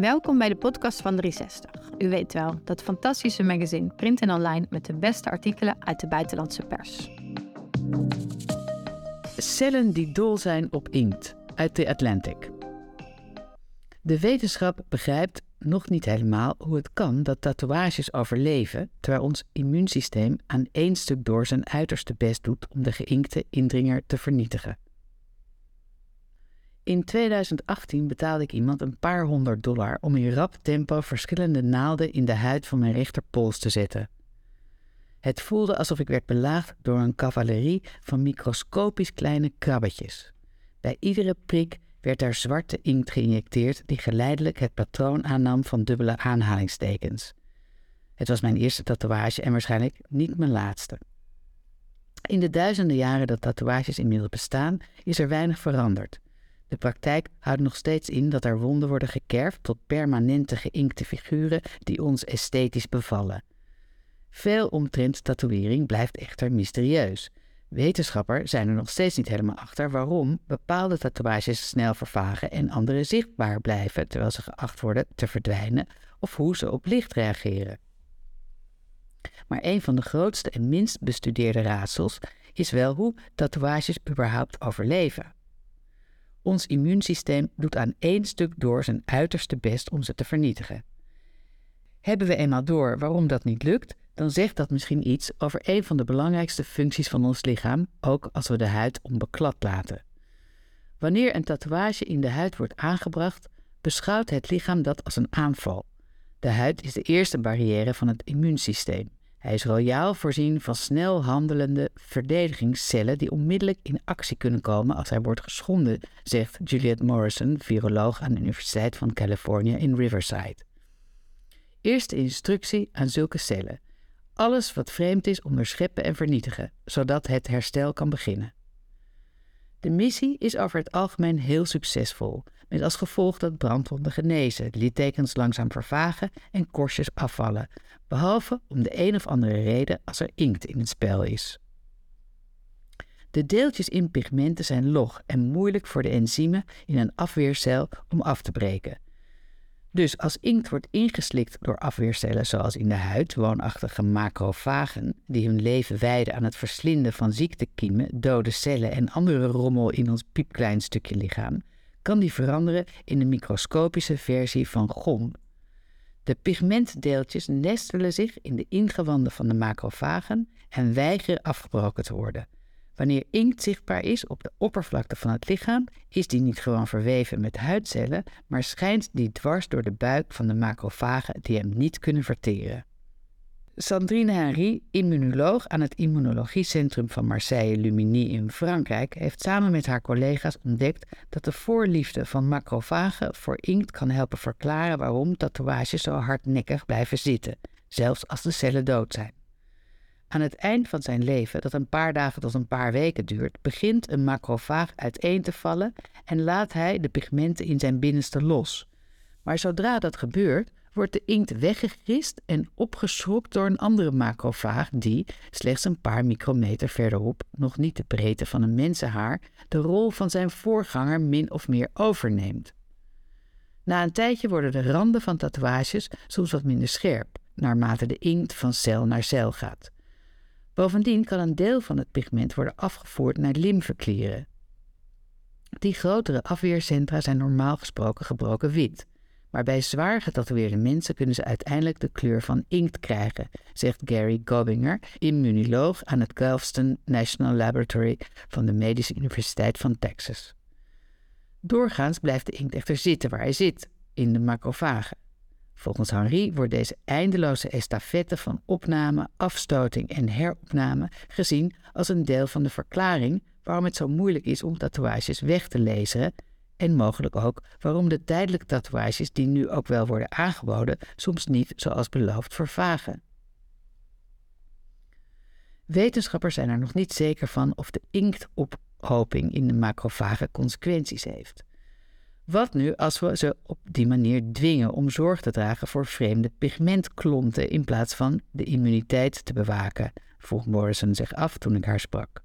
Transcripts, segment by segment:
Welkom bij de podcast van 360. U weet wel, dat fantastische magazine print en online met de beste artikelen uit de buitenlandse pers. Cellen die dol zijn op inkt uit The Atlantic. De wetenschap begrijpt nog niet helemaal hoe het kan dat tatoeages overleven terwijl ons immuunsysteem aan één stuk door zijn uiterste best doet om de geïnkte indringer te vernietigen. In 2018 betaalde ik iemand een paar honderd dollar om in rap tempo verschillende naalden in de huid van mijn rechterpols te zetten. Het voelde alsof ik werd belaagd door een cavalerie van microscopisch kleine krabbetjes. Bij iedere prik werd daar zwarte inkt geïnjecteerd die geleidelijk het patroon aannam van dubbele aanhalingstekens. Het was mijn eerste tatoeage en waarschijnlijk niet mijn laatste. In de duizenden jaren dat tatoeages inmiddels bestaan, is er weinig veranderd. De praktijk houdt nog steeds in dat er wonden worden gekerfd tot permanente geïnkte figuren die ons esthetisch bevallen. Veel omtrent tatoeëring blijft echter mysterieus. Wetenschappers zijn er nog steeds niet helemaal achter waarom bepaalde tatoeages snel vervagen en andere zichtbaar blijven terwijl ze geacht worden te verdwijnen of hoe ze op licht reageren. Maar een van de grootste en minst bestudeerde raadsels is wel hoe tatoeages überhaupt overleven. Ons immuunsysteem doet aan één stuk door zijn uiterste best om ze te vernietigen. Hebben we eenmaal door waarom dat niet lukt, dan zegt dat misschien iets over een van de belangrijkste functies van ons lichaam, ook als we de huid onbeklad laten. Wanneer een tatoeage in de huid wordt aangebracht, beschouwt het lichaam dat als een aanval. De huid is de eerste barrière van het immuunsysteem. Hij is royaal voorzien van snel handelende verdedigingscellen die onmiddellijk in actie kunnen komen als hij wordt geschonden, zegt Juliette Morrison, viroloog aan de Universiteit van Californië in Riverside. Eerste instructie aan zulke cellen. Alles wat vreemd is onderscheppen en vernietigen, zodat het herstel kan beginnen. De missie is over het algemeen heel succesvol, met als gevolg dat brandwonden genezen, littekens langzaam vervagen en korstjes afvallen, behalve om de een of andere reden als er inkt in het spel is. De deeltjes in pigmenten zijn log en moeilijk voor de enzymen in een afweercel om af te breken. Dus als inkt wordt ingeslikt door afweercellen zoals in de huid, woonachtige macrofagen, die hun leven wijden aan het verslinden van ziektekiemen, dode cellen en andere rommel in ons piepklein stukje lichaam, kan die veranderen in een microscopische versie van gom. De pigmentdeeltjes nestelen zich in de ingewanden van de macrofagen en weigeren afgebroken te worden. Wanneer inkt zichtbaar is op de oppervlakte van het lichaam, is die niet gewoon verweven met huidcellen, maar schijnt die dwars door de buik van de macrofagen die hem niet kunnen verteren. Sandrine Henry, immunoloog aan het Immunologiecentrum van Marseille-Luminy in Frankrijk, heeft samen met haar collega's ontdekt dat de voorliefde van macrofagen voor inkt kan helpen verklaren waarom tatoeages zo hardnekkig blijven zitten, zelfs als de cellen dood zijn. Aan het eind van zijn leven, dat een paar dagen tot een paar weken duurt, begint een macrofaag uiteen te vallen en laat hij de pigmenten in zijn binnenste los. Maar zodra dat gebeurt, wordt de inkt weggegist en opgeschrokt door een andere macrofaag die, slechts een paar micrometer verderop, nog niet de breedte van een mensenhaar, de rol van zijn voorganger min of meer overneemt. Na een tijdje worden de randen van tatoeages soms wat minder scherp, naarmate de inkt van cel naar cel gaat. Bovendien kan een deel van het pigment worden afgevoerd naar lymfeklieren. Die grotere afweercentra zijn normaal gesproken gebroken wit. Maar bij zwaar getatoeëerde mensen kunnen ze uiteindelijk de kleur van inkt krijgen, zegt Gary Gobinger, immunoloog aan het Galveston National Laboratory van de Medische Universiteit van Texas. Doorgaans blijft de inkt echter zitten waar hij zit, in de macrofagen. Volgens Henri wordt deze eindeloze estafette van opname, afstoting en heropname gezien als een deel van de verklaring waarom het zo moeilijk is om tatoeages weg te lezen en mogelijk ook waarom de tijdelijke tatoeages die nu ook wel worden aangeboden soms niet zoals beloofd vervagen. Wetenschappers zijn er nog niet zeker van of de inktophoping in de macrofage consequenties heeft. Wat nu als we ze op die manier dwingen om zorg te dragen voor vreemde pigmentklonten in plaats van de immuniteit te bewaken? vroeg Morrison zich af toen ik haar sprak.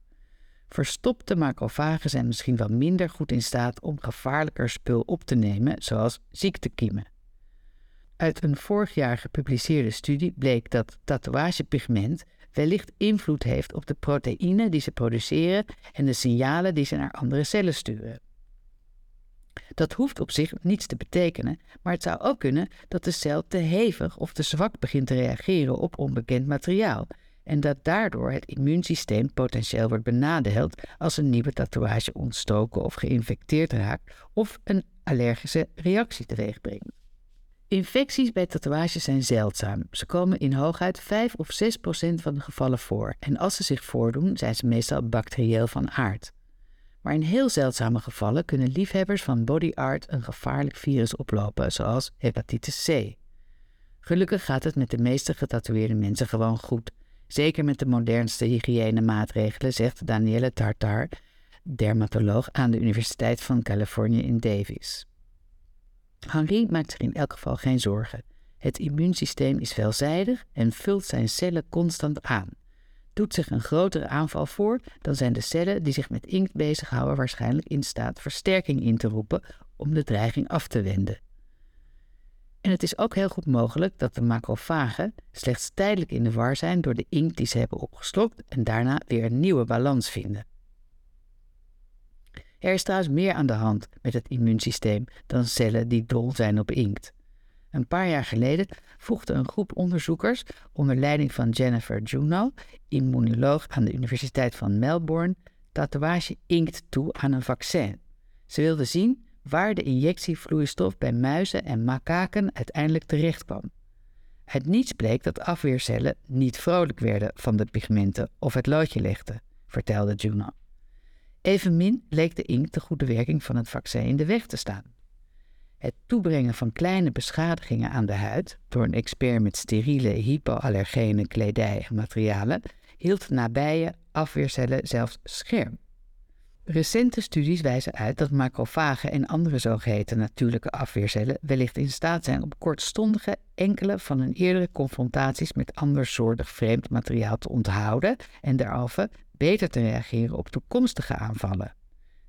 Verstopte macrofagen zijn misschien wel minder goed in staat om gevaarlijker spul op te nemen, zoals ziektekiemen. Uit een vorig jaar gepubliceerde studie bleek dat tatoeagepigment wellicht invloed heeft op de proteïnen die ze produceren en de signalen die ze naar andere cellen sturen. Dat hoeft op zich niets te betekenen, maar het zou ook kunnen dat de cel te hevig of te zwak begint te reageren op onbekend materiaal en dat daardoor het immuunsysteem potentieel wordt benadeeld als een nieuwe tatoeage ontstoken of geïnfecteerd raakt of een allergische reactie teweeg brengt. Infecties bij tatoeages zijn zeldzaam. Ze komen in hooguit 5 of 6 procent van de gevallen voor en als ze zich voordoen zijn ze meestal bacterieel van aard. Maar in heel zeldzame gevallen kunnen liefhebbers van body art een gevaarlijk virus oplopen, zoals hepatitis C. Gelukkig gaat het met de meeste getatoeëerde mensen gewoon goed. Zeker met de modernste hygiënemaatregelen, zegt Danielle Tartar, dermatoloog aan de Universiteit van Californië in Davis. Henri maakt zich in elk geval geen zorgen. Het immuunsysteem is veelzijdig en vult zijn cellen constant aan. Doet zich een grotere aanval voor, dan zijn de cellen die zich met inkt bezighouden waarschijnlijk in staat versterking in te roepen om de dreiging af te wenden. En het is ook heel goed mogelijk dat de macrofagen slechts tijdelijk in de war zijn door de inkt die ze hebben opgeslokt en daarna weer een nieuwe balans vinden. Er is trouwens meer aan de hand met het immuunsysteem dan cellen die dol zijn op inkt. Een paar jaar geleden voegde een groep onderzoekers onder leiding van Jennifer Juno, immunoloog aan de Universiteit van Melbourne, tatoeage inkt toe aan een vaccin. Ze wilden zien waar de injectievloeistof bij muizen en makaken uiteindelijk terecht kwam. Het niets bleek dat afweercellen niet vrolijk werden van de pigmenten of het loodje legden, vertelde Juno. Evenmin leek de inkt de goede werking van het vaccin in de weg te staan. Het toebrengen van kleine beschadigingen aan de huid door een expert met steriele hypoallergene kledij en materialen hield nabije afweercellen zelfs scherm. Recente studies wijzen uit dat macrofagen en andere zogeheten natuurlijke afweercellen wellicht in staat zijn om kortstondige enkele van hun eerdere confrontaties met andersoortig vreemd materiaal te onthouden en derhalve beter te reageren op toekomstige aanvallen.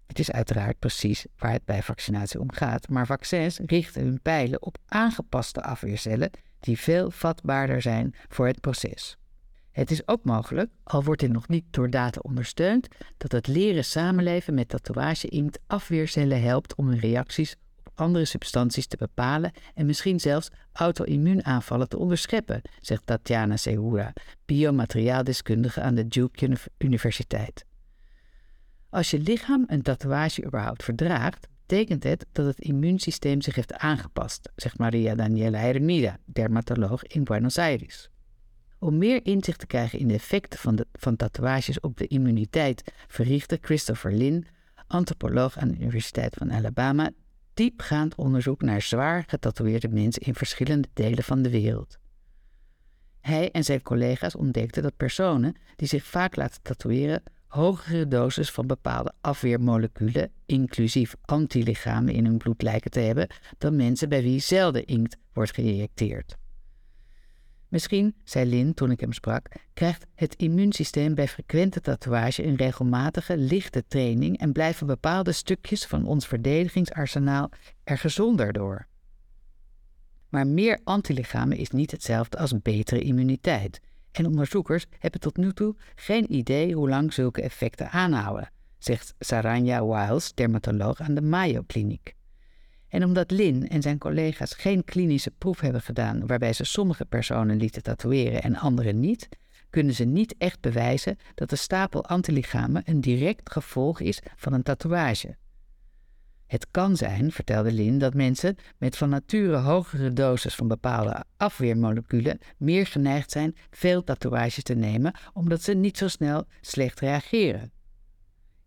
Het is uiteraard precies waar het bij vaccinatie om gaat, maar vaccins richten hun pijlen op aangepaste afweercellen die veel vatbaarder zijn voor het proces. Het is ook mogelijk, al wordt dit nog niet door data ondersteund, dat het leren samenleven met tatoeage-inkt afweercellen helpt om hun reacties op andere substanties te bepalen en misschien zelfs auto-immuunaanvallen te onderscheppen, zegt Tatjana Segura, biomateriaaldeskundige aan de Duke Universiteit. Als je lichaam een tatoeage überhaupt verdraagt, betekent het dat het immuunsysteem zich heeft aangepast, zegt Maria Daniela Hermida, dermatoloog in Buenos Aires. Om meer inzicht te krijgen in de effecten van, van tatoeages op de immuniteit, verrichtte Christopher Lin, antropoloog aan de Universiteit van Alabama, diepgaand onderzoek naar zwaar getatoeëerde mensen in verschillende delen van de wereld. Hij en zijn collega's ontdekten dat personen die zich vaak laten tatoeëren hogere doses van bepaalde afweermoleculen, inclusief antilichamen, in hun bloed lijken te hebben dan mensen bij wie zelden inkt wordt geïnjecteerd. Misschien, zei Lin toen ik hem sprak, krijgt het immuunsysteem bij frequente tatoeage een regelmatige, lichte training en blijven bepaalde stukjes van ons verdedigingsarsenaal er gezonder door. Maar meer antilichamen is niet hetzelfde als betere immuniteit. En onderzoekers hebben tot nu toe geen idee hoe lang zulke effecten aanhouden, zegt Saranya Wiles, dermatoloog aan de Mayo Kliniek. En omdat Lin en zijn collega's geen klinische proef hebben gedaan waarbij ze sommige personen lieten tatoeëren en andere niet, kunnen ze niet echt bewijzen dat de stapel antilichamen een direct gevolg is van een tatoeage. Het kan zijn, vertelde Lin, dat mensen met van nature hogere doses van bepaalde afweermoleculen meer geneigd zijn veel tatoeages te nemen, omdat ze niet zo snel slecht reageren.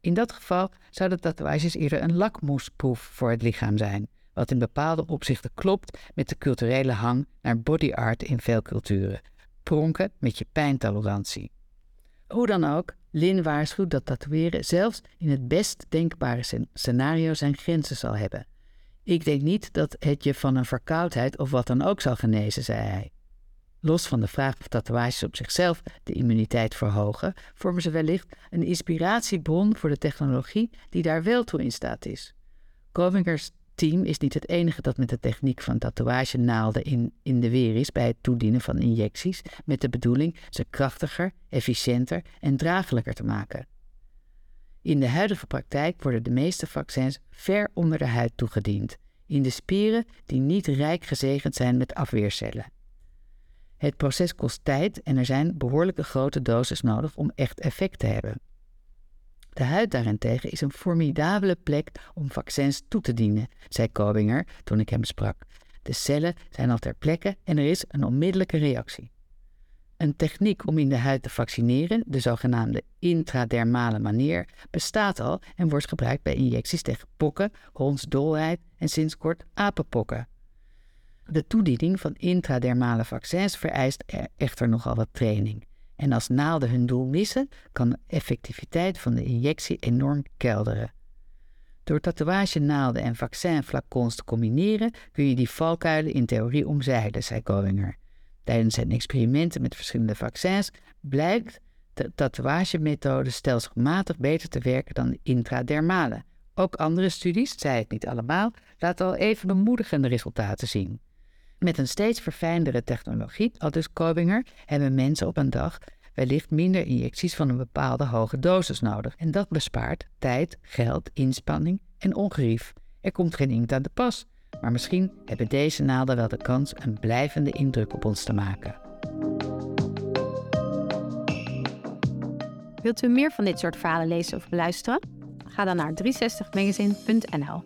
In dat geval zouden tatoeages eerder een lakmoesproef voor het lichaam zijn, wat in bepaalde opzichten klopt met de culturele hang naar body art in veel culturen. Pronken met je pijntolerantie. Hoe dan ook, Lin waarschuwt dat tatoeëren zelfs in het best denkbare scenario zijn grenzen zal hebben. Ik denk niet dat het je van een verkoudheid of wat dan ook zal genezen, zei hij. Los van de vraag of tatoeages op zichzelf de immuniteit verhogen, vormen ze wellicht een inspiratiebron voor de technologie die daar wel toe in staat is. Covingers team is niet het enige dat met de techniek van tatoeagenaalden in, in de weer is bij het toedienen van injecties, met de bedoeling ze krachtiger, efficiënter en draaglijker te maken. In de huidige praktijk worden de meeste vaccins ver onder de huid toegediend, in de spieren die niet rijk gezegend zijn met afweercellen. Het proces kost tijd en er zijn behoorlijke grote doses nodig om echt effect te hebben. De huid daarentegen is een formidabele plek om vaccins toe te dienen, zei Kobinger toen ik hem sprak. De cellen zijn al ter plekke en er is een onmiddellijke reactie. Een techniek om in de huid te vaccineren, de zogenaamde intradermale manier, bestaat al en wordt gebruikt bij injecties tegen pokken, hondsdolheid en sinds kort apenpokken. De toediening van intradermale vaccins vereist echter nogal wat training. En als naalden hun doel missen, kan de effectiviteit van de injectie enorm kelderen. Door tatoeagenaalden en vaccinflacons te combineren kun je die valkuilen in theorie omzeilen, zei Kowinger. Tijdens zijn experimenten met verschillende vaccins blijkt de tatoeagemethode stelselmatig beter te werken dan de intradermale. Ook andere studies, zei het niet allemaal, laten al even bemoedigende resultaten zien. Met een steeds verfijndere technologie, aldus Kobinger, hebben mensen op een dag wellicht minder injecties van een bepaalde hoge dosis nodig. En dat bespaart tijd, geld, inspanning en ongerief. Er komt geen inkt aan de pas, maar misschien hebben deze naalden wel de kans een blijvende indruk op ons te maken. Wilt u meer van dit soort verhalen lezen of beluisteren? Ga dan naar 360magazine.nl.